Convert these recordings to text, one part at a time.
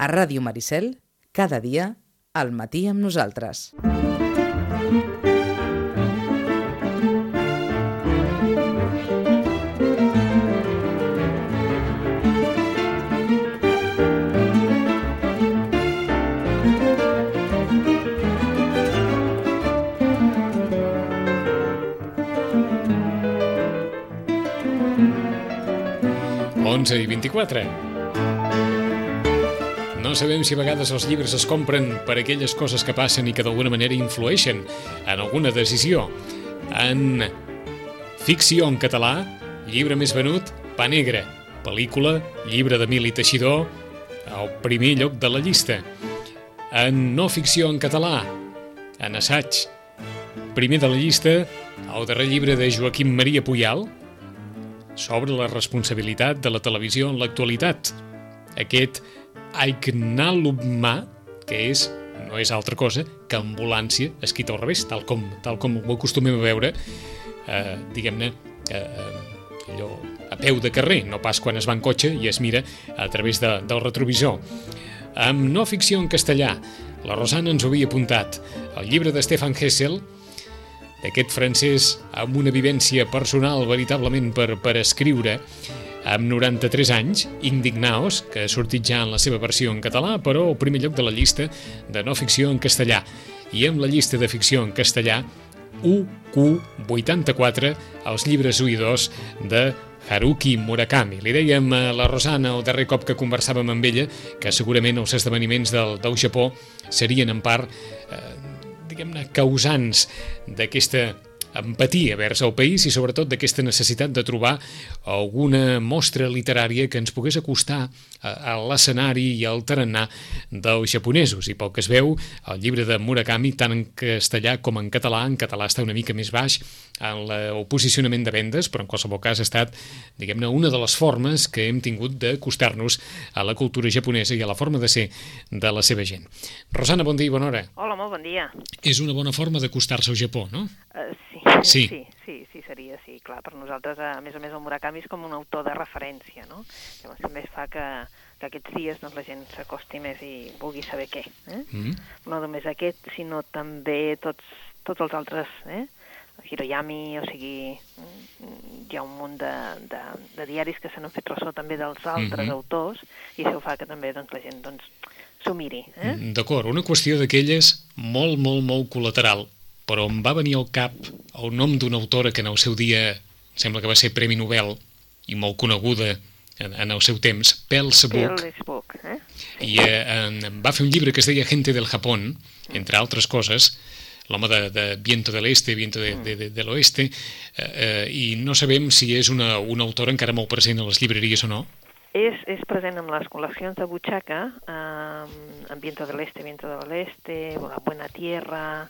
A Ràdio Maricel, cada dia, al matí amb nosaltres. Onze i 24. No sabem si a vegades els llibres es compren per aquelles coses que passen i que d'alguna manera influeixen en alguna decisió. En ficció en català, llibre més venut, Pa Negre. Pel·lícula, llibre d'Emili Teixidor, al primer lloc de la llista. En no ficció en català, en assaig, primer de la llista, el darrer llibre de Joaquim Maria Puyal, sobre la responsabilitat de la televisió en l'actualitat. Aquest Aiknalumma, que és, no és altra cosa que ambulància escrit al revés, tal com, tal com ho acostumem a veure, eh, diguem-ne, eh, eh, allò a peu de carrer, no pas quan es va en cotxe i es mira a través de, del retrovisor. Amb no ficció en castellà, la Rosana ens ho havia apuntat, el llibre de Stefan Hessel, d'aquest francès amb una vivència personal veritablement per, per escriure, amb 93 anys, Indignaos, que ha sortit ja en la seva versió en català, però al primer lloc de la llista de no ficció en castellà. I amb la llista de ficció en castellà, UQ84, els llibres 1 i 2 de Haruki Murakami. Li dèiem a la Rosana el darrer cop que conversàvem amb ella que segurament els esdeveniments del, del Japó serien en part, eh, diguem-ne, causants d'aquesta empatia vers el país i sobretot d'aquesta necessitat de trobar alguna mostra literària que ens pogués acostar a, a l'escenari i al tarannà dels japonesos. I pel que es veu, el llibre de Murakami, tant en castellà com en català, en català està una mica més baix en la, el posicionament de vendes, però en qualsevol cas ha estat, diguem-ne, una de les formes que hem tingut d'acostar-nos a la cultura japonesa i a la forma de ser de la seva gent. Rosana, bon dia i bona hora. Hola, molt bon dia. És una bona forma d'acostar-se al Japó, no? Uh, sí. Sí. sí, sí, sí, seria, sí, clar, per nosaltres, a més a més, el Murakami és com un autor de referència, no? Llavors també fa que, que aquests dies doncs, la gent s'acosti més i vulgui saber què. Eh? Mm. No només aquest, sinó també tots, tots els altres, eh? Hiroyami, o sigui, mm, hi ha un munt de, de, de diaris que se n'han fet ressò també dels altres Mhm. autors, i això fa que també doncs, la gent doncs, s'ho miri. Eh? D'acord, una qüestió d'aquelles molt, molt, molt col·lateral, però em va venir al cap el nom d'una autora que en el seu dia sembla que va ser Premi Nobel i molt coneguda en, en el seu temps, Pels Book, Phil Book, eh? i eh, va fer un llibre que es deia Gente del Japón, entre altres coses, l'home de, de Viento del Este, Viento de, de, de, de l'Oeste, eh, eh, i no sabem si és una, una autora encara molt present a les llibreries o no. És, és present en les col·leccions de butxaca, eh, en Viento del Este, Viento del Este, La Buena Tierra,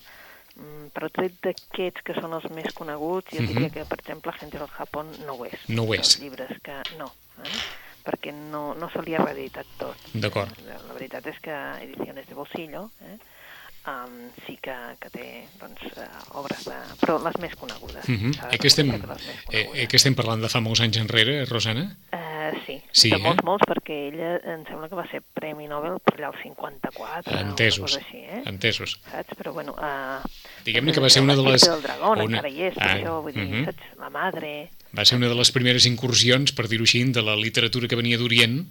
però tret d'aquests que són els més coneguts, jo Mhm. diria que, per exemple, Gente del Japón no ho és. No ho és. Els llibres que no, eh? perquè no, no se li ha reeditat tot. D'acord. La, la veritat és que Ediciones de Bolsillo eh? Um, sí que, que té doncs, uh, obres de... però les més conegudes. Uh -huh. eh, que, estem, eh, eh, que estem parlant de fa molts anys enrere, Rosana? Uh, sí, Sí, de eh? molts, molts, perquè ella em sembla que va ser Premi Nobel per allà al 54, Entesos, així, eh? entesos. Saps? Però bueno... Uh, Diguem-ne que va ser una de les- del dragón una- encara hi és, Ah, això, vull dir, mhm. saps? La madre... Va ser una de les primeres incursions, per dir-ho així, de la literatura que venia d'Orient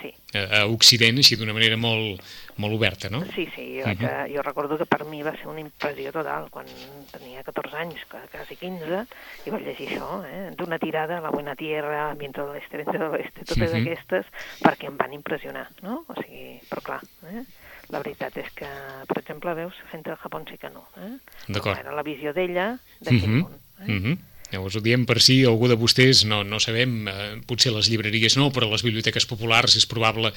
Sí, a, a Occident, així d'una manera molt, molt oberta, no? sí, sí, jo, Mhm. uh jo recordo que per mi va ser una impressió total, quan tenia 14 anys, quasi 15, i vaig llegir això, eh? d'una tirada, La Buena Tierra, Viento del Este, Viento del Oeste, totes Mhm. aquestes, perquè em van impressionar, no? O sigui, però clar, eh? la veritat és que, per exemple, veus, Gente del Japó sí que no, eh? D'acord. Era la visió d'ella d'aquell Mhm, món. Eh? mhm. Llavors ho diem per si algú de vostès, no, no sabem, eh, potser les llibreries no, però les biblioteques populars és probable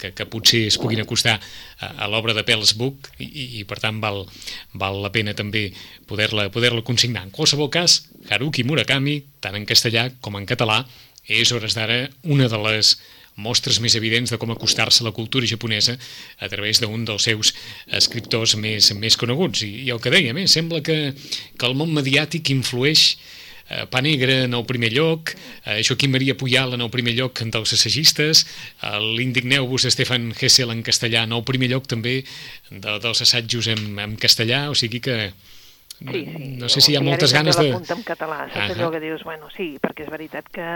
que, que potser es puguin acostar a, a l'obra de Pels Book i, i, i per tant val, val la pena també poder-la poder, consignar. En qualsevol cas, Haruki Murakami, tant en castellà com en català, és hores d'ara una de les mostres més evidents de com acostar-se a la cultura japonesa a través d'un dels seus escriptors més, més coneguts. I, I el que dèiem, eh, sembla que, que el món mediàtic influeix Pa Negre en el primer lloc, eh, Joaquim Maria Puyal en el primer lloc dels assagistes, l'Indigneu-vos de Stefan Hessel en castellà en el primer lloc també de, dels assajos en, en castellà, o sigui que Sí, sí. no sé si hi ha moltes ganes de... L'apunta en català, saps Ahà. allò que dius, bueno, sí, perquè és veritat que,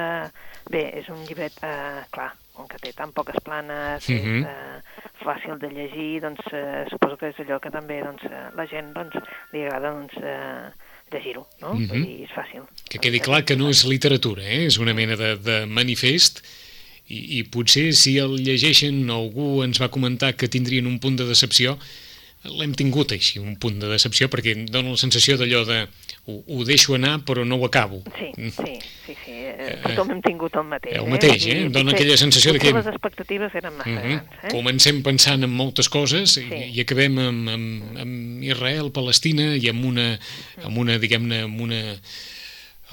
bé, és un llibret, eh, clar, com que té tan poques planes, Mhm. és eh, fàcil de llegir, doncs eh, suposo que és allò que també doncs, eh, la gent doncs, li agrada doncs, eh, llegir-ho, no? Mhm. Vull dir, és fàcil. Que quedi clar que no és literatura, eh? és una mena de, de manifest i, i potser si el llegeixen algú ens va comentar que tindrien un punt de decepció l'hem tingut així, un punt de decepció perquè dona la sensació d'allò de ho, ho deixo anar però no ho acabo Sí, Mm. sí, sí, sí. Eh, tothom hem tingut el mateix. el mateix, dir, eh? Dona potser- aquella sensació de que- les expectatives eren massa Mhm. grans, eh? Comencem pensant en moltes coses Sí. i, i acabem amb, amb, amb Israel, Palestina i amb una, amb una diguem-ne, amb una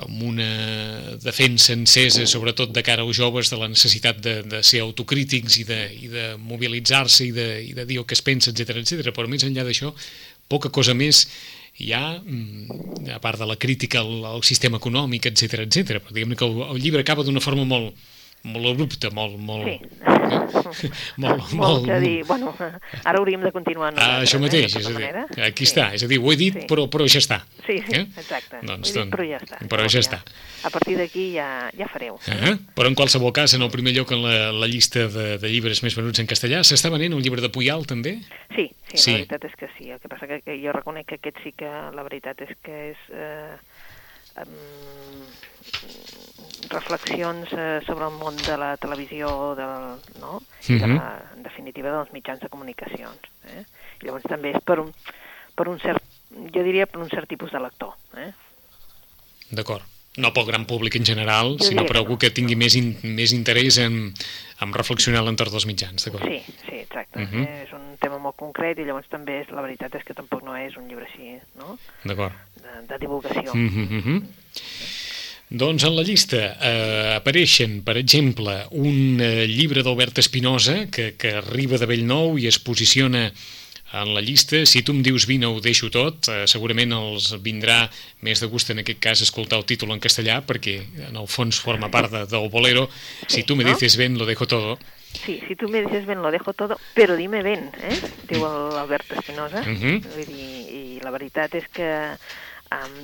amb una defensa encesa, sobretot de cara als joves, de la necessitat de, de ser autocrítics i de, i de mobilitzar-se i, de, i de dir el que es pensa, etc etc. Però més enllà d'això, poca cosa més hi ha, mm, a part de la crítica al, al sistema econòmic, etc etc. Però diguem que el, el llibre acaba d'una forma molt, molt abrupta, molt... molt Sí. molt, Molt que dir, bueno, ara hauríem de continuar Ah, això eh, mateix, de és a dir, manera. aquí Sí. està, és a dir, ho he dit, Sí. però, però ja està. Sí, sí, Eh? exacte. Doncs, Vull dir, doncs, però ja està. però Llavors ja està. A partir d'aquí ja, ja fareu. Ah, però en qualsevol cas, en el primer lloc en la, la llista de, de llibres més venuts en castellà, s'està venent un llibre de Puyal, també? Sí, sí, Sí. la veritat és que sí. El que passa que, que jo reconec que aquest sí que la veritat és que és eh, um, reflexions eh, sobre el món de la televisió, del, no? De Mhm. la, en definitiva dels mitjans de comunicacions. Eh? Llavors també és per un, per un cert, jo diria per un cert tipus de lector. Eh? D'acord. No pel gran públic en general, Jo sinó per que algú que tingui més, in, més interès en, en reflexionar l'entorn dels mitjans, d'acord? Sí, sí, exacte. Mhm. eh? És un tema molt concret i llavors també és, la veritat és que tampoc no és un llibre així, no? D'acord. De, de divulgació. Mm -hmm, mm Doncs en la llista eh, apareixen, per exemple, un eh, llibre d'Albert Espinosa que, que arriba de Bellnou i es posiciona en la llista. Si tu em dius vine ho deixo tot, eh, segurament els vindrà més de gust en aquest cas escoltar el títol en castellà perquè en el fons forma part de, del bolero. Si tu me dices ven lo dejo todo. Sí, si tú me dices ven, lo dejo todo, pero dime ven, eh? diu el Albert Espinosa. Mhm. Vull dir, I la veritat és que um,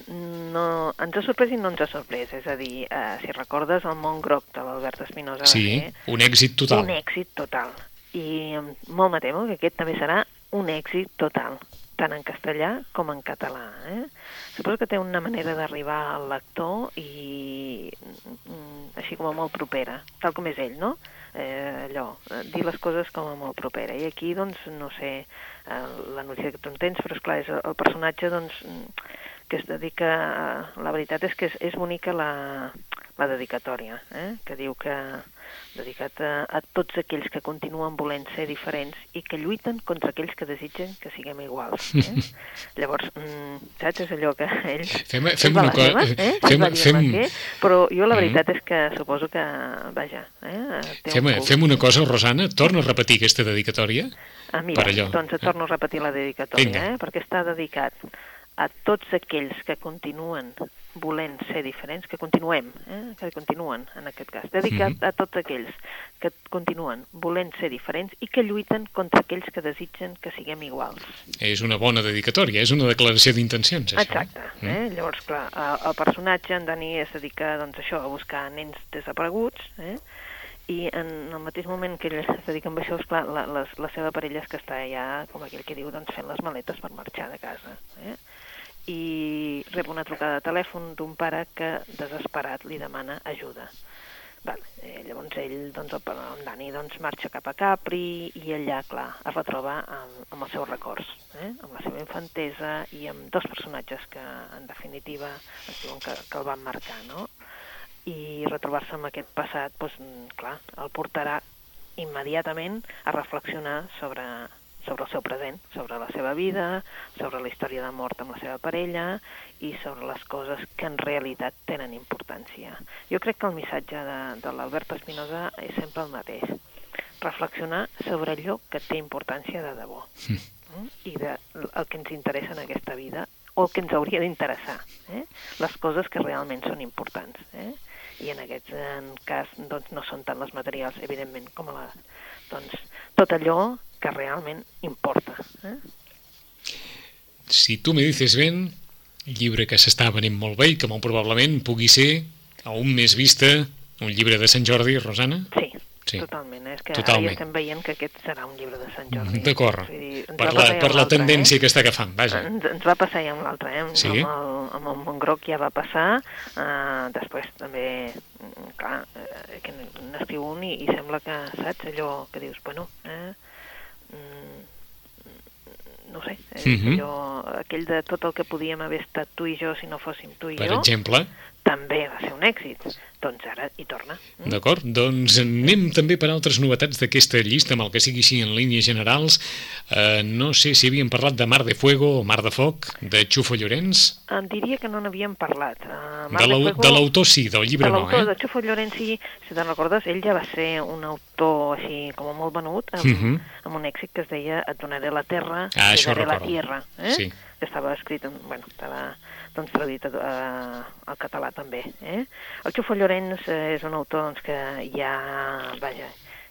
no, ens ha sorprès i no ens ha sorprès. És a dir, uh, si recordes el món groc de l'Albert Espinosa Sí, ser un èxit total. un èxit total. I molt me temo que aquest també serà un èxit total, tant en castellà com en català. Eh? Suposo que té una manera d'arribar al lector i mm, així com a molt propera, tal com és ell, no? Eh, allò, eh, dir les coses com a molt propera. I aquí, doncs, no sé eh, la notícia que tu en tens, però esclar, és el, el personatge, doncs, que es dedica... A, la veritat és que és, és bonica la, la dedicatòria, eh? que diu que dedicat a, a tots aquells que continuen volent ser diferents i que lluiten contra aquells que desitgen que siguem iguals. Eh? Llavors, mm, saps? És allò que ells... Fem- fem una cosa- seva, eh? fem- va fem- però jo la Mhm. veritat és que suposo que, vaja, eh? té Fem, un fem una cosa, Rosana, torna a repetir aquesta dedicatòria. Ah, mira, per allò. doncs et torno a repetir la dedicatòria, Vinga. eh? perquè està dedicat a tots aquells que continuen volent ser diferents, que continuem, eh? que continuen en aquest cas, dedicat Mhm. a tots aquells que continuen volent ser diferents i que lluiten contra aquells que desitgen que siguem iguals. És una bona dedicatòria, és una declaració d'intencions, això. Exacte. Mm. Eh? Llavors, clar, el, el personatge, en Dani, es dedica doncs, això, a buscar nens desapareguts, eh? i en el mateix moment que ell es dedica amb això, esclar, la, la, la seva parella és que està ja, com aquell que diu, doncs, fent les maletes per marxar de casa. Eh? I rep una trucada de telèfon d'un pare que, desesperat, li demana ajuda. Vale. Eh, llavors ell, doncs, el, en Dani, doncs, marxa cap a Capri i allà, clar, es retroba amb, amb els seus records, eh? amb la seva infantesa i amb dos personatges que, en definitiva, ens diuen que, que el van marcar, no? I retrobar-se amb aquest passat, doncs, clar, el portarà immediatament a reflexionar sobre, sobre el seu present, sobre la seva vida, sobre la història de mort amb la seva parella i sobre les coses que en realitat tenen importància. Jo crec que el missatge de, de l'Albert Espinosa és sempre el mateix. Reflexionar sobre allò que té importància de debò. Mm? I de, el que ens interessa en aquesta vida, o el que ens hauria d'interessar, eh? les coses que realment són importants. Eh? I en aquest en cas doncs, no són tant les materials, evidentment, com la, doncs, tot allò que realment importa. Eh? Si tu me dices ben, llibre que s'està venint molt bé i que molt probablement pugui ser a un més vista un llibre de Sant Jordi, Rosana? Sí, Sí. totalment. És que Totalment. ara ja estem veient que aquest serà un llibre de Sant Jordi. D'acord. Per la, per la tendència eh? que està agafant, vaja. Ens, ens va passar ja amb l'altre, eh? Sí? Amb el, amb el Montgroc ja va passar, uh, després també, mm, clar, eh, que n'escriu un i, i sembla que, saps, allò que dius, bueno, eh, no sé, és Mhm. allò, aquell de tot el que podíem haver estat tu i jo si no fóssim tu i Per jo, exemple, també va ser un èxit. Doncs ara hi torna. Mm? d'acord? Doncs anem també per altres novetats d'aquesta llista, amb el que sigui així en línies generals. Uh, no sé si havíem parlat de Mar de Fuego o Mar de Foc, de Xufo Llorenç. Em diria que no n'havíem parlat. Uh, De l'au- de l'autor sí, del llibre de no, eh? de Xufo Llorenç, sí, si te'n recordes, ell ja va ser un autor així com molt venut, amb, Mhm. amb un èxit que es deia Et donaré la terra, Ah, això daré la tierra, eh? Sí. que estava escrit, en, bueno, estava doncs, traduït a, a, al català també. Eh? El Xufo Llorenç eh, és un autor doncs, que ja, vaja,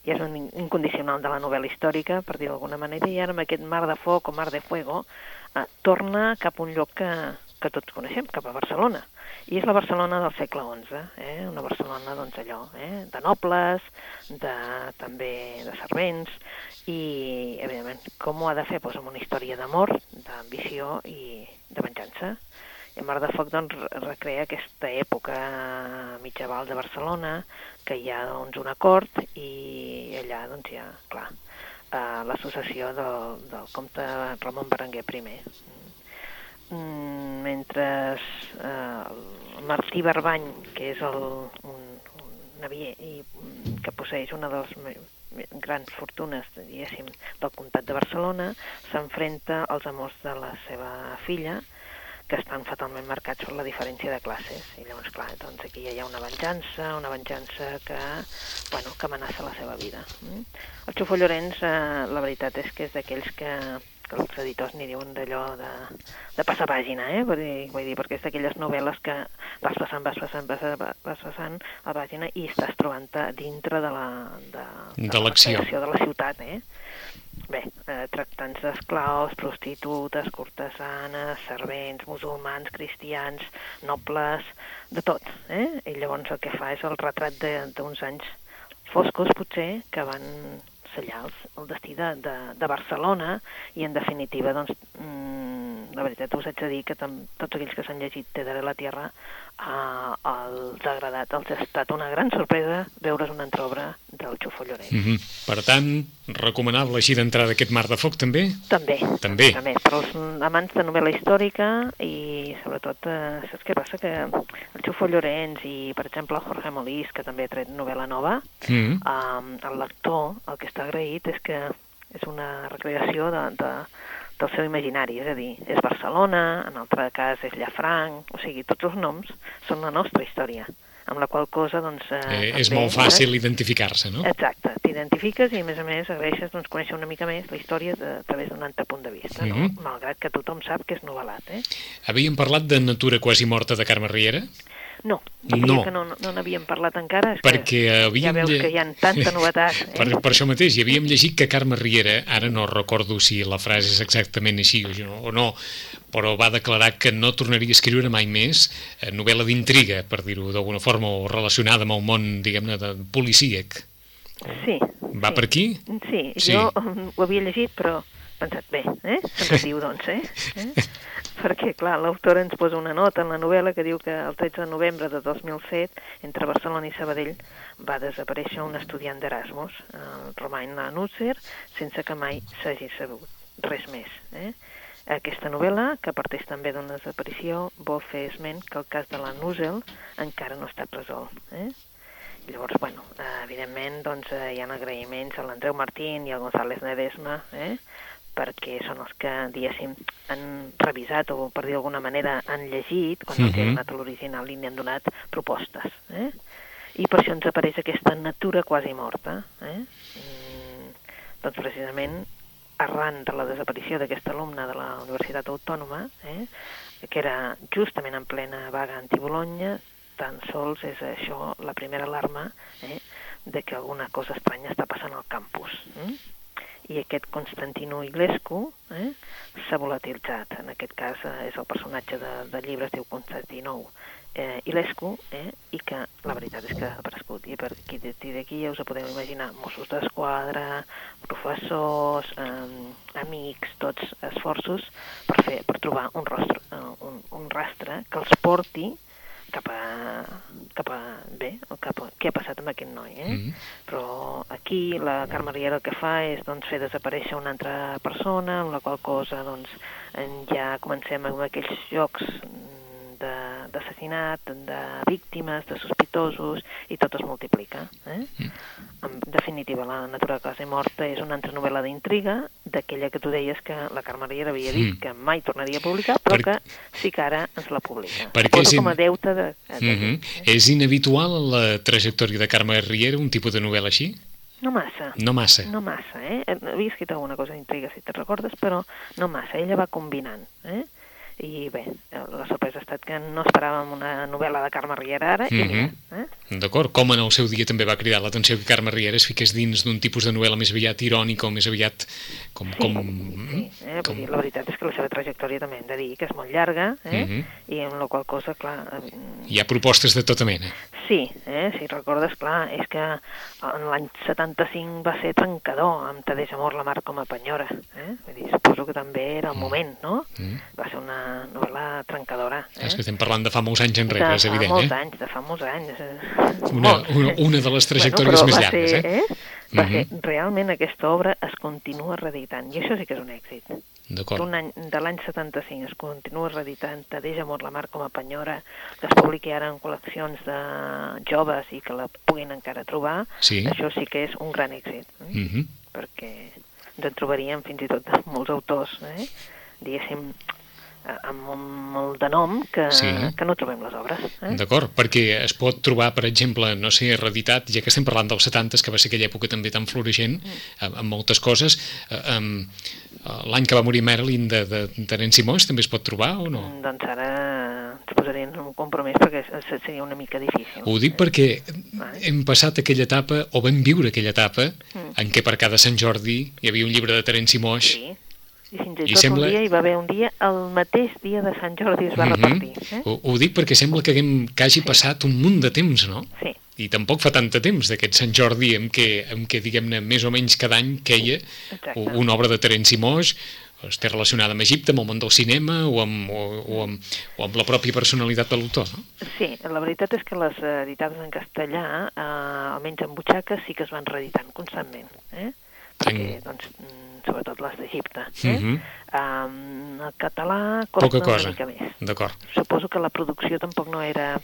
ja és un in- incondicional de la novel·la històrica, per dir d'alguna manera, i ara amb aquest Mar de Foc o Mar de Fuego eh, torna cap a un lloc que, que tots coneixem, cap a Barcelona. I és la Barcelona del segle XI, eh? una Barcelona doncs allò, eh? de nobles, de, també de servents, i evidentment com ho ha de fer? Doncs amb una història d'amor, d'ambició i de venjança. I Mar de Foc doncs, re- recrea aquesta època mitjaval de Barcelona, que hi ha doncs, un acord i allà doncs, hi ha, clar, eh, l'associació del, del comte Ramon Berenguer I. Mm, mentre eh, Martí Barbany, que és el, un, un navier i, mm, que posseix una de les grans fortunes, diguéssim, del comtat de Barcelona, s'enfrenta als amors de la seva filla, que estan fatalment marcats per la diferència de classes. I llavors, clar, doncs aquí ja hi ha una venjança, una venjança que, bueno, que amenaça la seva vida. Mm? El Xufo Llorenç, eh, la veritat és que és d'aquells que, que els editors n'hi diuen d'allò de, de passar pàgina, eh? Vull dir, vull dir, perquè és d'aquelles novel·les que vas passant, vas passant, vas, vas passant a pàgina i estàs trobant-te dintre de la, de, De l'acció. creació de la ciutat, eh? Bé, eh, tractants d'esclaus, prostitutes, cortesanes, servents, musulmans, cristians, nobles, de tot. Eh? I llavors el que fa és el retrat d'uns anys foscos, potser, que van sellar el destí de, de, de Barcelona i, en definitiva, doncs, mm, la veritat us haig de dir que tam, tots aquells que s'han llegit Te daré la tierra eh, els ha agradat, els ha estat una gran sorpresa veure's una entreobra del Xufo Llorenç. Mm -hmm. Per tant, recomanable així d'entrada aquest Mar de Foc també? També. També. També, per als amants de novel·la històrica i sobretot, eh, saps què passa? Que el Xufo Llorenç i, per exemple, Jorge Molís, que també ha tret novel·la nova, Mm -hmm. eh, el lector el que està agraït és que és una recreació de, de, del seu imaginari, és a dir, és Barcelona, en altre cas és Llafranc, o sigui, tots els noms són la nostra història, amb la qual cosa, doncs... Eh, és també, molt fàcil identificar-se, no? Exacte, t'identifiques i a més a més agraeixes doncs, conèixer una mica més la història de, a través d'un altre punt de vista, no? Mhm. malgrat que tothom sap que és novel·lat. Eh? Havíem parlat de Natura quasi morta de Carme Riera? No, No. que no, no n'havíem parlat encara, és Perquè que ja havíem... veus lle- que hi ha tanta novetat. Eh? Per, per això mateix, hi havíem llegit que Carme Riera, ara no recordo si la frase és exactament així o no, o no però va declarar que no tornaria a escriure mai més eh, novel·la d'intriga, per dir-ho d'alguna forma, o relacionada amb el món, diguem-ne, de policíac. Sí. Va sí. per aquí? Sí, Sí. jo ho havia llegit, però pensat, bé, eh? se'n diu, doncs, eh? eh? Perquè, clar, l'autora ens posa una nota en la novel·la que diu que el 13 de novembre de 2007, entre Barcelona i Sabadell, va desaparèixer un estudiant d'Erasmus, el Romain Lanutzer, sense que mai s'hagi sabut res més. Eh? Aquesta novel·la, que parteix també d'una desaparició, vol fer esment que el cas de la Nusel encara no està resolt. Eh? Llavors, bueno, evidentment, doncs, eh, hi ha agraïments a l'Andreu Martín i al González Ledesma, eh? Perquè són els que, diguéssim, han revisat o, per dir d'alguna manera, han llegit, quan no Mhm. han anat a l'original i n'hi han donat propostes. Eh? I per això ens apareix aquesta natura quasi morta. Eh? Mm, doncs precisament arran de la desaparició d'aquesta alumna de la Universitat Autònoma, eh, que era justament en plena vaga anti-Bologna, tan sols és això la primera alarma eh, de que alguna cosa estranya està passant al campus. Eh? I aquest Constantino Iglescu eh, s'ha volatilitzat. En aquest cas eh, és el personatge de, de llibre, diu Constantino eh, Ilescu, eh, i que la veritat és que ha aparegut. I per aquí d'aquí ja us ho podeu imaginar, Mossos d'Esquadra, professors, eh, amics, tots esforços per, fer, per trobar un, rostre, eh, un, un rastre que els porti cap a, cap a bé, cap a, què ha passat amb aquest noi, eh? Mm -hmm. Però aquí la Carme Riera el que fa és doncs, fer desaparèixer una altra persona, amb la qual cosa doncs, ja comencem amb aquells jocs d'assassinat, de, de víctimes, de sospitosos, i tot es multiplica. Eh? Mm. En definitiva, La natura de classe morta és una altra novel·la d'intriga, d'aquella que tu deies que la Carme Riera havia dit mm. que mai tornaria a publicar, però per... que sí que ara ens la publica. Perquè és in... com a deute de... de mm -hmm. eh? És inhabitual la trajectòria de Carme Riera, un tipus de novel·la així? No massa. No massa. No massa, eh? Havia escrit alguna cosa d'intriga, si te'n recordes, però no massa. Ella va combinant, eh? I bé, la sorpresa ha estat que no esperàvem una novel·la de Carme Riera ara, mm -hmm. i mira, eh? D'acord, com en el seu dia també va cridar l'atenció que Carme Riera es fiqués dins d'un tipus de novel·la més aviat irònica o més aviat com... Sí, com, sí eh? com... Dir, la veritat és que la seva trajectòria també hem de dir que és molt llarga, eh? Mm -hmm. i amb la qual cosa, clar... Eh, Hi ha propostes de tota mena. Sí, eh? si recordes, clar, és que en l'any 75 va ser trencador amb Tadeix Amor la mar com a penyora, eh? Vull dir, suposo que també era el mm. moment, no? Mm. Va ser una novel·la trencadora. Eh? És que estem parlant de fa molts anys enrere, de és evident, molts eh? anys, de fa molts anys. Una, una, una de les trajectòries bueno, més llargues, ser, eh? eh? Mm -hmm. ser, realment aquesta obra es continua reeditant, i això sí que és un èxit. D'acord. Any, de l'any 75 es continua reeditant la Mar com a penyora, que es publiqui ara en col·leccions de joves i que la puguin encara trobar, sí. això sí que és un gran èxit. Eh? Mm -hmm. Perquè ens en trobaríem fins i tot molts autors, eh? diguéssim, amb un molt de nom que, sí. que no trobem les obres. Eh? D'acord, perquè es pot trobar, per exemple, no sé, reeditat, ja que estem parlant dels 70, que va ser aquella època també tan floreixent, mm. amb, amb moltes coses, eh, eh, l'any que va morir Marilyn de, de, de Terence Simons també es pot trobar o no? Mm, doncs ara ens posaríem en un compromís perquè seria una mica difícil. Ho dic perquè hem passat aquella etapa, o vam viure aquella etapa, mm. en què per cada Sant Jordi hi havia un llibre de Terence Simons sí i fins i tot sembla... un dia hi va haver un dia, el mateix dia de Sant Jordi es va mm -hmm. repartir. Eh? Ho, ho dic perquè sembla que, haguem, que hagi sí. passat un munt de temps, no? Sí. I tampoc fa tant de temps d'aquest Sant Jordi en què, en què diguem-ne, més o menys cada any queia Exacte. una obra de Terence Moix, està relacionada amb Egipte, amb el món del cinema o amb, o, o amb, o amb la pròpia personalitat de l'autor, no? Sí, la veritat és que les editades en castellà, eh, almenys en butxaca, sí que es van reeditant constantment, eh? Perquè, en... doncs, sobretot les d'Egipte. Eh? Uh -huh. um, el català costa Poca cosa. una mica més. D'acord. Suposo que la producció tampoc no era...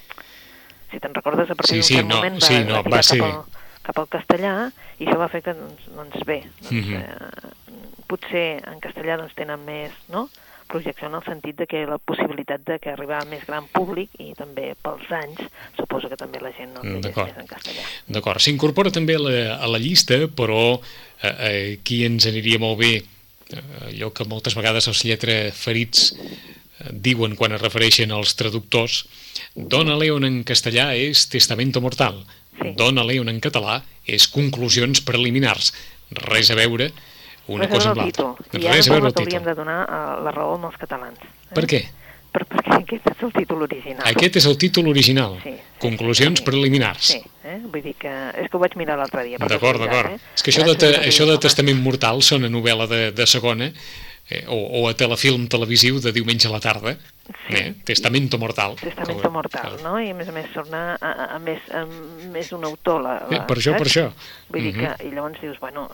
Si te'n recordes, a partir sí, d'un sí, no, moment va, sí, no, va, ser... cap, al, cap al castellà i això va fer que, doncs, doncs bé, doncs, uh -huh. eh, potser en castellà doncs, tenen més, no?, projecció en el sentit de que la possibilitat de que arribar a més gran públic i també pels anys, suposo que també la gent no el llegeix més en castellà. D'acord, s'incorpora també a la, a la llista, però eh, aquí ens aniria molt bé eh, allò que moltes vegades els ferits eh, diuen quan es refereixen als traductors. Dona Leon en castellà és Testamento Mortal. Sí. Dona Leon en català és Conclusions Preliminars. Res a veure una cosa amb l'altra res a veure el títol hauríem de donar uh, la raó amb els catalans eh? per què? per, perquè aquest és el títol original. Aquest és el títol original. Sí. sí Conclusions sí, preliminars. Sí, eh? vull dir que... És que ho vaig mirar l'altre dia. D'acord, d'acord. Eh? És que això de, això de Testament Mortal sona novel·la de, de segona, eh, o, o a telefilm televisiu de diumenge a la tarda, sí. eh? Testamento Mortal. Testamento com... Mortal, no? I a més a més sona a, a, a, més, a més un autor. La, la, eh, per això, saps? per això. Vull dir uh -huh. que, i llavors dius, bueno,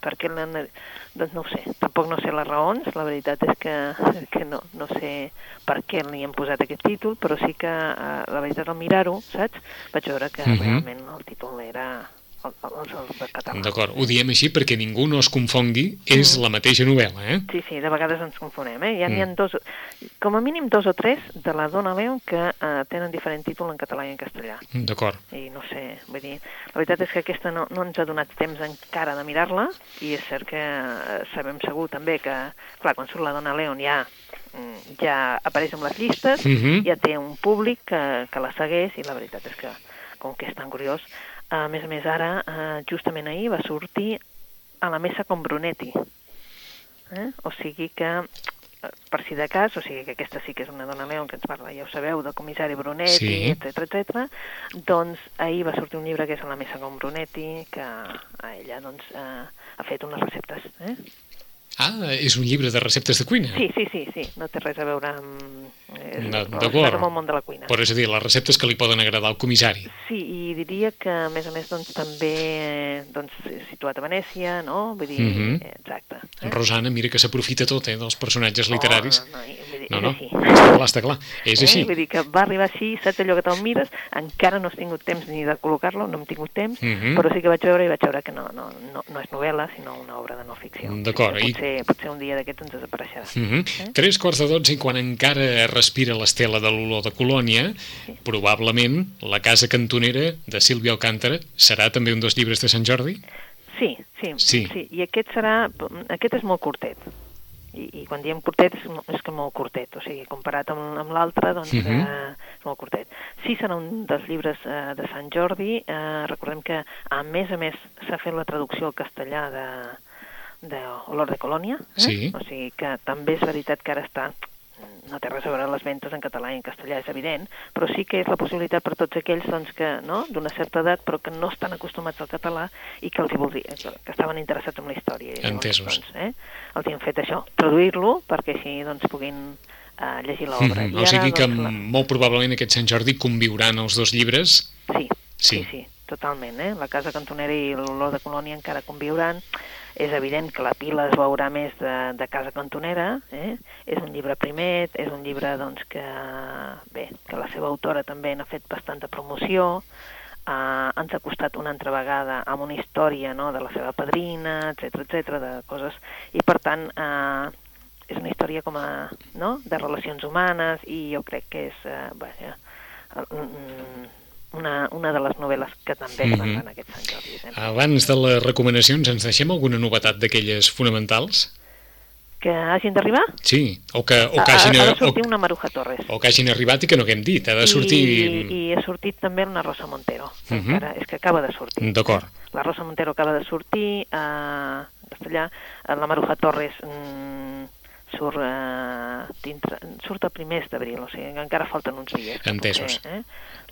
per què l'han... Doncs no ho sé, tampoc no sé les raons, la veritat és que, que no, no sé per què li han posat aquest títol, però sí que, eh, la veritat, al mirar-ho, saps? Vaig veure que uh -huh. realment el títol era els, els de català. D'acord, ho diem així perquè ningú no es confongui, és la mateixa novel·la, eh? Sí, sí, de vegades ens confonem, eh? Ja Mm. n'hi ha dos, com a mínim dos o tres de la Dona León que eh, tenen diferent títol en català i en castellà. D'acord. I no sé, vull dir, la veritat és que aquesta no, no ens ha donat temps encara de mirar-la i és cert que eh, sabem segur també que, clar, quan surt la Dona León ja mm, ja apareix en les llistes, Mhm. ja té un públic que, que la segueix i la veritat és que, com que és tan curiós, a més a més ara, eh, justament ahir va sortir a la mesa com Brunetti. Eh? O sigui que, eh, per si de cas, o sigui que aquesta sí que és una dona León que ens parla, ja ho sabeu, del comissari Brunetti, Sí. etc etc. doncs ahir va sortir un llibre que és a la mesa com Brunetti, que a ella doncs, eh, ha fet unes receptes. Eh? Ah, és un llibre de receptes de cuina? Sí, sí, sí, sí, no té res a veure amb... Eh, No, D'acord. amb el món de la cuina. Però és a dir, les receptes que li poden agradar al comissari. Sí, i diria que, a més a més, doncs, també eh, doncs, situat a Venècia, no? Vull dir, Mhm. eh, exacte. Eh? Rosana, mira que s'aprofita tot, eh, dels personatges literaris. Oh, no, no, vull dir, No, és no, així. està clar, està clar. És així. Eh? Vull dir que va arribar així, saps allò que te'l mires, encara no has tingut temps ni de col·locar-lo, no hem tingut temps, Mhm. però sí que vaig veure i vaig veure que no, no, no, no és novel·la, sinó una obra de no ficció. D'acord, i- potser, potser un dia d'aquests ens desapareixerà. Mhm. Tres quarts de dotze i quan encara respira l'estela de l'olor de Colònia, probablement la casa cantonera de Sílvia Alcántara serà també un dels llibres de Sant Jordi? Sí, sí, Sí. sí. I aquest serà, aquest és molt curtet. I, i quan diem curtet és, és que molt curtet, o sigui, comparat amb, amb l'altre, doncs Mhm. eh, és molt curtet. Sí, serà un dels llibres eh, de Sant Jordi, eh, recordem que a més a més s'ha fet la traducció al castellà de, de Olor de Colònia, eh? Sí. o sigui que també és veritat que ara està no té res a veure les ventes en català i en castellà, és evident, però sí que és la possibilitat per tots aquells doncs, que no, d'una certa edat però que no estan acostumats al català i que els hi voldria, que, que estaven interessats en la història. Entesos. Doncs, eh, els hi han fet això, traduir-lo perquè així doncs, puguin eh, llegir l'obra. Mhm. I O sigui que doncs, la... molt probablement aquest Sant Jordi conviuran els dos llibres. Sí, Sí. sí, sí, totalment. Eh? La casa cantonera i l'olor de colònia encara conviuran. És evident que la pila es veurà més de, de casa cantonera. Eh? És un llibre primer, és un llibre doncs, que, bé, que la seva autora també n'ha fet bastanta promoció. Uh, ens ha costat una altra vegada amb una història no, de la seva padrina, etc etc de coses. I per tant, uh, és una història com a, no? de relacions humanes i jo crec que és uh, vaja, mm, una, una de les novel·les que també es Mhm. vendran aquest Sant Jordi. Eh? Abans de les recomanacions, ens deixem alguna novetat d'aquelles fonamentals? Que hagin d'arribar? Sí, o que, o que, ha, hagin, ha de o, sortir una Maruja Torres. o que hagin arribat i que no haguem dit. Ha de sortir... I, I ha sortit també una Rosa Montero. Mhm. Encara, és que acaba de sortir. D'acord. La Rosa Montero acaba de sortir, eh, en castellà, eh, la Maruja Torres mm, surt, eh, dintre, surt el primer d'abril, o sigui encara falten uns dies. Entesos. Potser, eh?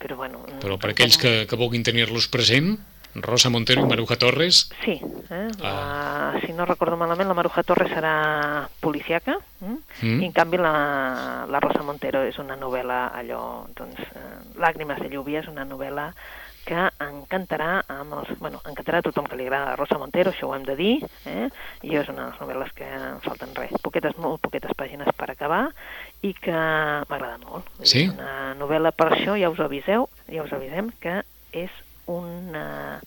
Però, bueno, Però per aquells que, que vulguin tenir-los present, Rosa Montero i Maruja Torres, Sí, eh? Ah. la, si no recordo malament, la Maruja Torres serà policiaca, mm? Mm. i en canvi la, la Rosa Montero és una novel·la allò, doncs, eh, Làgrimes de lluvia és una novel·la que encantarà amb els, bueno, encantarà a tothom que li agrada Rosa Montero, això ho hem de dir, eh? i és una de les novel·les que em falten res, poquetes, molt poquetes pàgines per acabar, i que m'agrada molt. Sí? dir, Una novel·la, per això ja us aviseu, ja us avisem, que és una...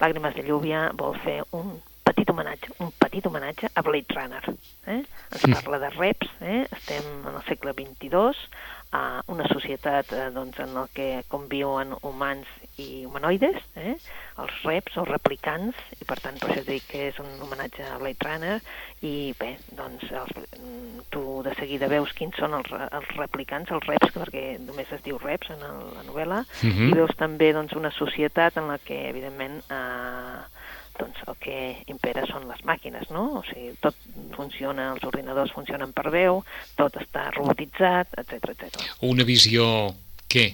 Làgrimes de lluvia vol fer un petit homenatge, un petit homenatge a Blade Runner. Eh? Ens Mm. parla de reps, eh? estem en el segle XXII, a una societat eh, doncs, en el que conviuen humans i humanoides, eh? els reps o replicants, i per tant per això dic que és un homenatge a Blade Runner, i bé, doncs els, mm, tu de seguida veus quins són els, els replicants, els reps, perquè només es diu reps en el, la novel·la, Mhm. i veus també doncs, una societat en la que, evidentment, eh, doncs el que impera són les màquines, no? O sigui, tot funciona, els ordinadors funcionen per veu, tot està robotitzat, etc etc. una visió, què?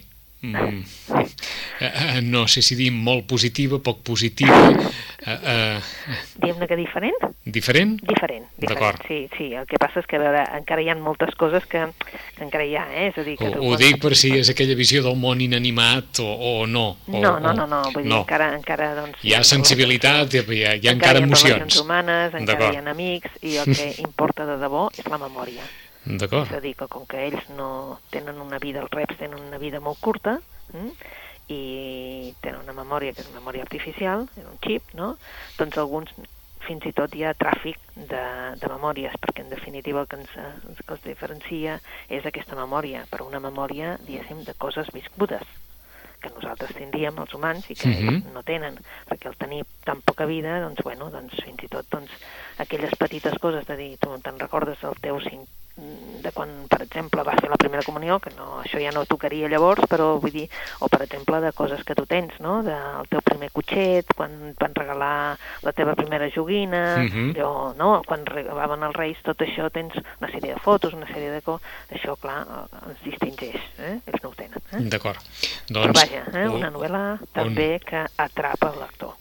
Mm, eh, no sé si dir molt positiva, poc positiva, eh, eh, Diguem-ne que diferent? diferent? Diferent, D'acord. diferent. Sí, sí, el que passa és que, a veure, encara hi ha moltes coses que, que encara hi ha, eh? És a dir, que Ho, ho dic per si és aquella visió del món inanimat o, o no. O, No, no, no, no, vull dir, no. encara, encara, doncs... Hi ha sensibilitat, hi ha, hi ha encara, encara hi ha emocions. humanes, encara hi ha amics, i el que importa de debò és la memòria. D'acord. És a dir, que com que ells no tenen una vida, els reps tenen una vida molt curta, mm? i tenen una memòria que és una memòria artificial, és un xip, no? Doncs alguns fins i tot hi ha tràfic de, de memòries, perquè en definitiva el que ens, el que els diferencia és aquesta memòria, però una memòria, diguéssim, de coses viscudes que nosaltres tindríem, els humans, i que uh -huh. ells no tenen, perquè al tenir tan poca vida, doncs, bueno, doncs, fins i tot doncs, aquelles petites coses de dir, tu te'n recordes del teu cinc de quan, per exemple, va fer la primera comunió, que no, això ja no tocaria llavors, però vull dir, o per exemple de coses que tu tens, no?, del teu primer cotxet, quan van regalar la teva primera joguina, uh. -huh. allò, no?, quan regalaven els reis, tot això tens una sèrie de fotos, una sèrie de coses, això, clar, ens distingeix, eh? ells no ho tenen. Eh? D'acord. Però Doncs, vaja, eh? una novel·la també que atrapa el lector.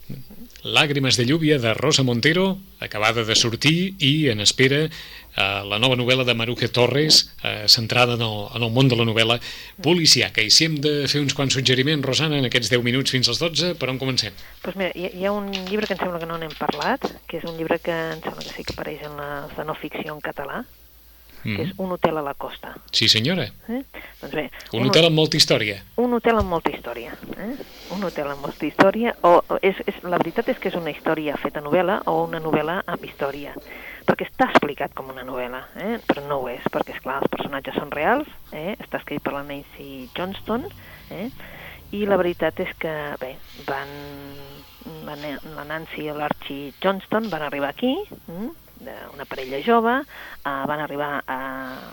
Làgrimes de lluvia de Rosa Montero, acabada de sortir i en espera eh, la nova novel·la de Maruja Torres, eh, centrada en el, en el món de la novel·la policiaca. I si hem de fer uns quants suggeriments, Rosana, en aquests 10 minuts fins als 12, per on comencem? Doncs mira, hi, hi ha un llibre que em sembla que no n'hem parlat, que és un llibre que em sembla que sí que apareix en les de no ficció en català, que és Mm. Un hotel a la costa. Sí, senyora. Eh? Doncs bé, Un hotel amb molta història. un hotel amb molta història. Eh? Un hotel amb molta història, o, o és, és, la veritat és que és una història feta novel·la o una novel·la amb història, perquè està explicat com una novel·la, eh? però no ho és, perquè, és clar els personatges són reals, eh? està escrit per la Nancy Johnston, eh? i la veritat és que, bé, van, la, Ne- la Nancy i l'Archie Johnston van arribar aquí, mm? una parella jove, eh, van arribar a,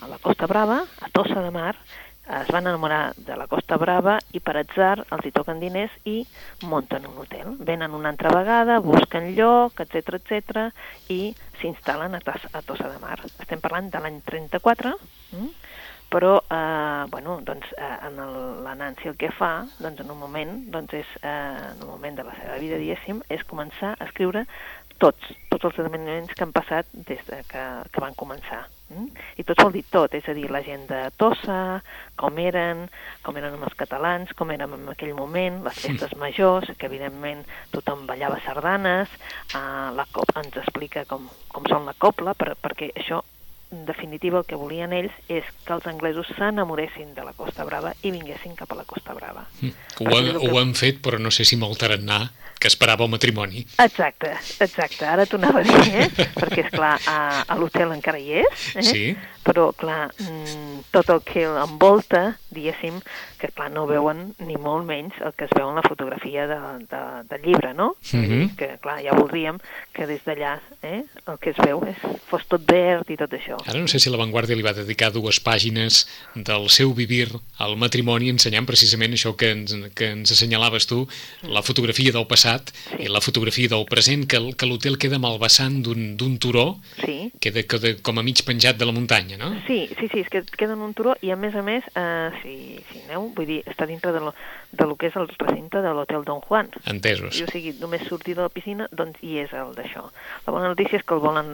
a la Costa Brava, a Tossa de Mar, es van enamorar de la Costa Brava i per atzar els hi toquen diners i munten un hotel. Venen una altra vegada, busquen lloc, etc etc i s'instal·len a, a Tossa de Mar. Estem parlant de l'any 34, mm? però eh, bueno, doncs, eh, en el, la Nancy el que fa doncs, en un moment doncs, és, eh, en un moment de la seva vida, diguéssim, és començar a escriure tots, tots els esdeveniments que han passat des de que, que van començar. Mm? I tot vol dir tot, és a dir, la gent de Tossa, com eren, com eren amb els catalans, com érem en aquell moment, les festes majors, que evidentment tothom ballava sardanes, eh, la COP ens explica com, com són la copla, per, perquè això en definitiva el que volien ells és que els anglesos s'enamoressin de la Costa Brava i vinguessin cap a la Costa Brava. Ho, han, ho han fet, però no sé si amb el tarannà que esperava el matrimoni. Exacte, exacte, ara t'ho anava a dir, eh? perquè, és clar a, a l'hotel encara hi és, eh? Sí. però, clar, mm, tot el que envolta, diguéssim, que, clar, no veuen ni molt menys el que es veu en la fotografia de, de, del llibre, no? Mhm. Que, clar, ja voldríem que des d'allà eh, el que es veu és, fos tot verd i tot això. Ara no sé si La Vanguardia li va dedicar dues pàgines del seu vivir al matrimoni ensenyant precisament això que ens, que ens assenyalaves tu, la fotografia del passat Sí. i la fotografia del present, que, que l'hotel queda amb el vessant d'un d'un turó, Sí, queda, queda com a mig penjat de la muntanya, no? Sí, sí, sí, és que queda en un turó i a més a més, eh, si, si aneu, vull dir, està dintre de lo, de lo que és el recinte de l'hotel Don Juan. Entesos. I, o sigui, només sortir de la piscina, doncs hi és el d'això. La bona notícia és que el volen,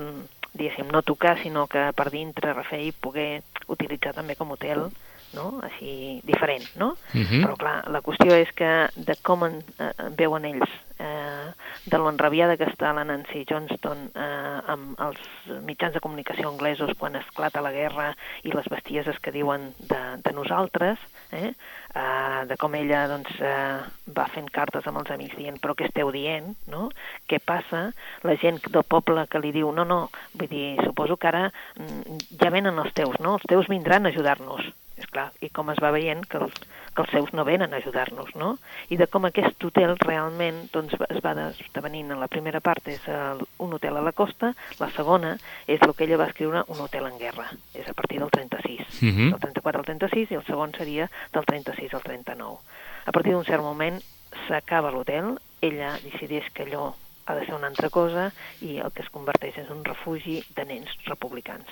diguéssim, no tocar, sinó que per dintre refer i poder utilitzar també com hotel, no? així diferent, no? Mhm. Però clar, la qüestió és que de com en, eh, veuen ells, eh, de l'enrabiada que està la Nancy Johnston eh, amb els mitjans de comunicació anglesos quan esclata la guerra i les bestieses que diuen de, de nosaltres, eh? eh, de com ella doncs, eh, va fent cartes amb els amics dient però què esteu dient, no? Què passa? La gent del poble que li diu no, no, vull dir, suposo que ara mm, ja venen els teus, no? Els teus vindran a ajudar-nos. És clar, i com es va veient que els, que els seus no venen a ajudar-nos, no? I de com aquest hotel realment doncs, es va esdevenint en la primera part és el, un hotel a la costa, la segona és el que ella va escriure un hotel en guerra, és a partir del 36, Mhm. del 34 al 36 i el segon seria del 36 al 39. A partir d'un cert moment s'acaba l'hotel, ella decideix que allò ha de ser una altra cosa i el que es converteix és un refugi de nens republicans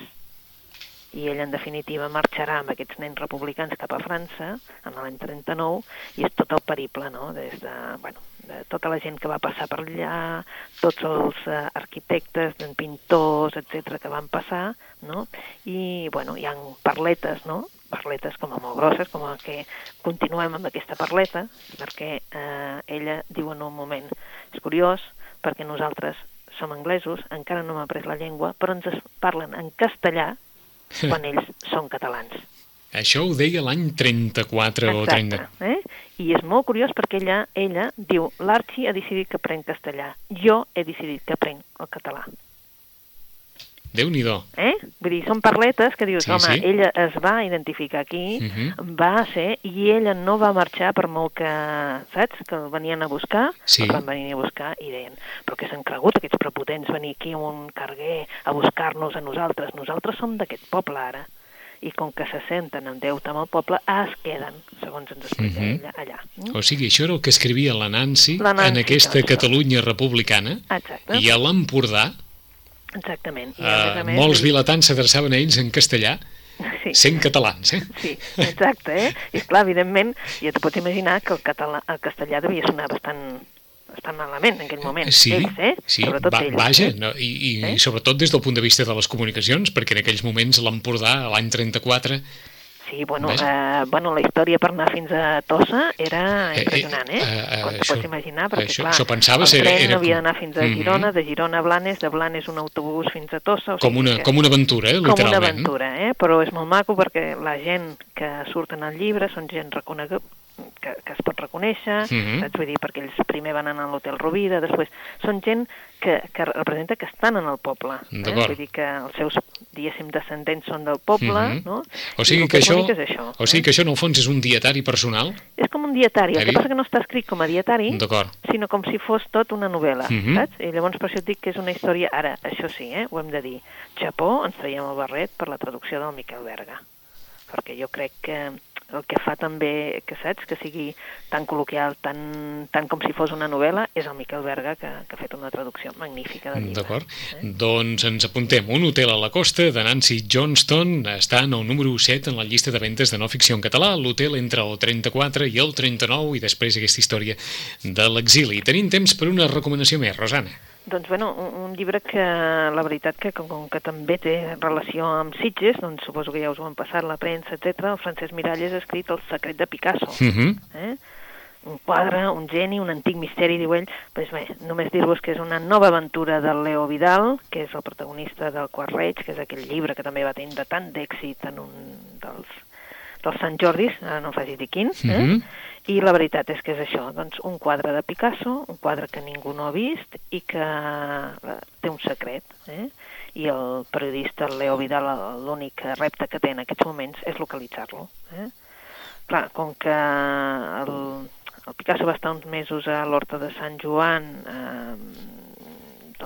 i ell en definitiva marxarà amb aquests nens republicans cap a França en l'any 39 i és tot el periple no? des de, bueno, de tota la gent que va passar per allà tots els eh, arquitectes, pintors, etc que van passar no? i bueno, hi ha parletes no? parletes com a molt grosses com a que continuem amb aquesta parleta perquè eh, ella diu en un moment és curiós perquè nosaltres som anglesos, encara no hem après la llengua, però ens parlen en castellà quan ells són catalans. Això ho deia l'any 34 o 30. Exacte, eh? I és molt curiós perquè ella, ella diu l'Arxi ha decidit que prenc castellà, jo he decidit que prenc el català. Déu nhi Eh? Vull dir, són parletes que dius, Sí, home, sí. ella es va identificar aquí, Mhm. va ser, i ella no va marxar per molt que, saps, que el venien a buscar, Sí. el van venir a buscar i deien, però què s'han cregut aquests prepotents venir aquí amb un carguer a buscar-nos a nosaltres? Nosaltres som d'aquest poble ara. I com que se senten en deute amb el poble, es queden, segons ens explica Mhm. ella allà. Mm? O sigui, això era el que escrivia la Nancy, La Nancy, en aquesta doncs. Catalunya republicana, Exacte, i a l'Empordà, exactament. I eh, més molts vilatans s'adreçaven a ells en castellà, Sí. sent catalans, eh? Sí, exacte, eh? I clar, evidentment, ja te pots imaginar que el, català, el castellà devia sonar bastant, bastant malament en aquell moment. Sí, ells, eh? sí Sobretot va, ells. vaja, eh? no, i, i Eh? sobretot des del punt de vista de les comunicacions, perquè en aquells moments l'Empordà, l'any 34, Sí, bueno, eh, bueno, la història per anar fins a Tossa era Eh, eh, impressionant, eh? eh, eh, Com t'ho això- pots imaginar, perquè això- clar, això pensaves, el era- tren era havia com- d'anar fins a Mhm. Girona, de Girona a Blanes, de Blanes un autobús fins a Tossa... O com sigui una, que- com una aventura, eh, com una literalment. aventura, eh? però és molt maco perquè la gent que surt en el llibre són gent reconeguda, que, que es pot reconèixer, Mhm. saps? Vull dir, perquè ells primer van anar a l'Hotel Rovira, després són gent que, que representa que estan en el poble. Eh? Vull dir que els seus, diguéssim, descendents són del poble, Mhm. no? O sigui el que això, és això. o sigui eh? que això en el fons és un dietari personal, És com un dietari, el que passa que no està escrit com a dietari, sinó com si fos tot una novel·la, Mhm. saps? I llavors per això et dic que és una història... Ara, això sí, eh, ho hem de dir. Japó, ens traiem el barret per la traducció del Miquel Berga. Perquè jo crec que el que fa també, que saps, que sigui tan col·loquial, tan, tan com si fos una novel·la, és el Miquel Berga, que, que ha fet una traducció magnífica del llibre. D'acord. Eh? Doncs ens apuntem. Un hotel a la costa de Nancy Johnston està en el número 7 en la llista de ventes de no ficció en català. L'hotel entre el 34 i el 39 i després aquesta història de l'exili. Tenim temps per una recomanació més, Rosana. Doncs, bueno, un, un llibre que la veritat que com, com que també té relació amb Sitges, doncs suposo que ja us ho han passat la premsa, etc. el Francesc Miralles ha escrit El secret de Picasso. Uh -huh. eh? un quadre, un geni, un antic misteri, diu ell. Pues bé, només dir-vos que és una nova aventura del Leo Vidal, que és el protagonista del Quart Reig, que és aquell llibre que també va tindre tant d'èxit en un dels, dels Sant Jordis, ara no em facis dir quin, eh? Mhm. I la veritat és que és això, doncs un quadre de Picasso, un quadre que ningú no ha vist i que eh, té un secret, eh? I el periodista Leo Vidal l'únic repte que té en aquests moments és localitzar-lo. Eh? Clar, com que el, el Picasso va estar uns mesos a l'Horta de Sant Joan eh,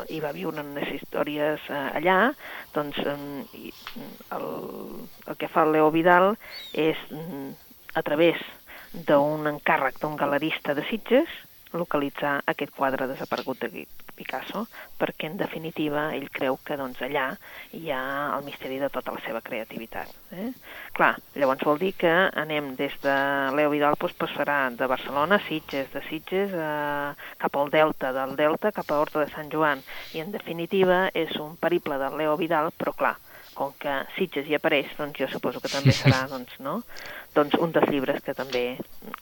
i va viure unes històries eh, allà, doncs eh, el, el que fa el Leo Vidal és, mm, a través d'un encàrrec d'un galerista de Sitges, localitzar aquest quadre desaparegut de Picasso, perquè en definitiva ell creu que doncs, allà hi ha el misteri de tota la seva creativitat. Eh? Clar, llavors vol dir que anem des de Leo Vidal, doncs, farà de Barcelona a Sitges, de Sitges eh, cap al Delta, del Delta cap a Horta de Sant Joan, i en definitiva és un periple del Leo Vidal, però clar, com que Sitges hi apareix, doncs jo suposo que també serà doncs, no? doncs un dels llibres que també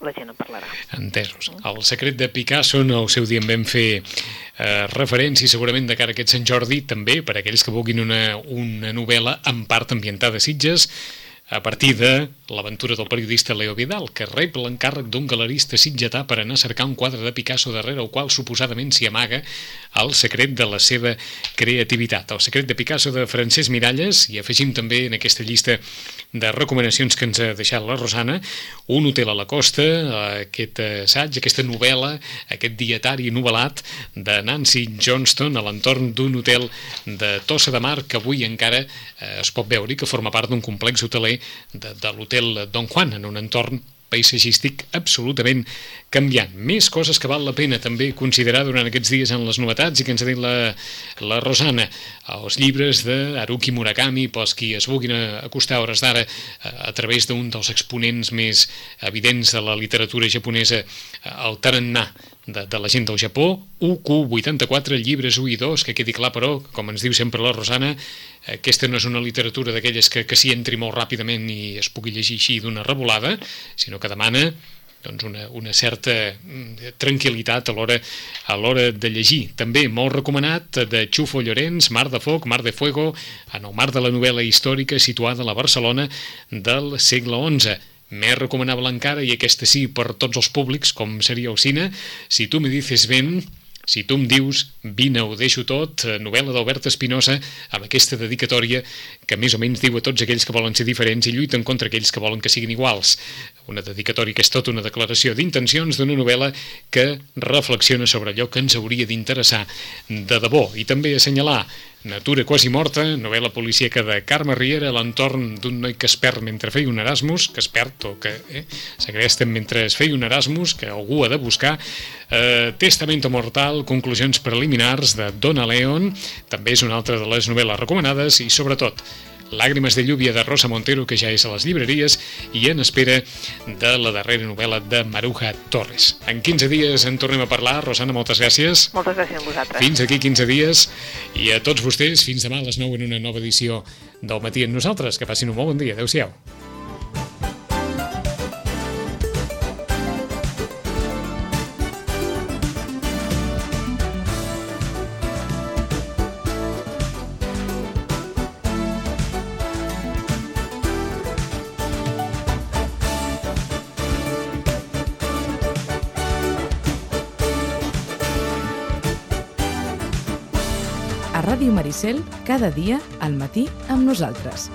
la gent en parlarà. Entesos. El secret de Picasso, en el seu dia en vam fer eh, referència, segurament de cara a aquest Sant Jordi, també, per aquells que vulguin una, una novel·la en part ambientada a Sitges, a partir de l'aventura del periodista Leo Vidal, que rep l'encàrrec d'un galerista sitgetà per anar a cercar un quadre de Picasso darrere el qual suposadament s'hi amaga el secret de la seva creativitat. El secret de Picasso de Francesc Miralles, i afegim també en aquesta llista de recomanacions que ens ha deixat la Rosana, un hotel a la costa, aquest assaig, aquesta novel·la, aquest dietari novel·lat de Nancy Johnston a l'entorn d'un hotel de Tossa de Mar que avui encara eh, es pot veure i que forma part d'un complex hoteler de, de l'hotel Don Juan, en un entorn paisatgístic absolutament canviant. Més coses que val la pena també considerar durant aquests dies en les novetats i que ens ha dit la, la Rosana. Els llibres d'Haruki Murakami, pels qui es vulguin acostar a hores d'ara a, a través d'un dels exponents més evidents de la literatura japonesa, el tarannà de, de la gent del Japó, UQ84, llibres 1 i 2, que quedi clar, però, com ens diu sempre la Rosana, aquesta no és una literatura d'aquelles que, que s'hi entri molt ràpidament i es pugui llegir així d'una revolada, sinó que demana doncs una, una certa mm, tranquil·litat a l'hora a l'hora de llegir. També molt recomanat de Xufo Llorenç, Mar de Foc, Mar de Fuego, en el mar de la novel·la històrica situada a la Barcelona del segle XI. Més recomanable encara, i aquesta sí per tots els públics, com seria el cine, Si tu me dices ben, si tu em dius, vine, ho deixo tot, eh, novel·la d'Albert Espinosa, amb aquesta dedicatòria que més o menys diu a tots aquells que volen ser diferents i lluiten contra aquells que volen que siguin iguals. Una dedicatòria que és tot una declaració d'intencions d'una novel·la que reflexiona sobre allò que ens hauria d'interessar de debò. I també assenyalar Natura quasi morta, novel·la policíaca de Carme Riera l'entorn d'un noi que es perd mentre feia un Erasmus, que es perd o que eh, s'agresten mentre es feia un Erasmus, que algú ha de buscar, eh, Testamento mortal, conclusions preliminars de Donna Leon, també és una altra de les novel·les recomanades i sobretot Làgrimes de lluvia de Rosa Montero, que ja és a les llibreries, i en espera de la darrera novel·la de Maruja Torres. En 15 dies en tornem a parlar. Rosana, moltes gràcies. Moltes gràcies a vosaltres. Fins aquí 15 dies, i a tots vostès, fins demà a les 9 en una nova edició del Matí amb nosaltres. Que passin un molt bon dia. Adéu-siau. Maricel, cada dia al matí amb nosaltres.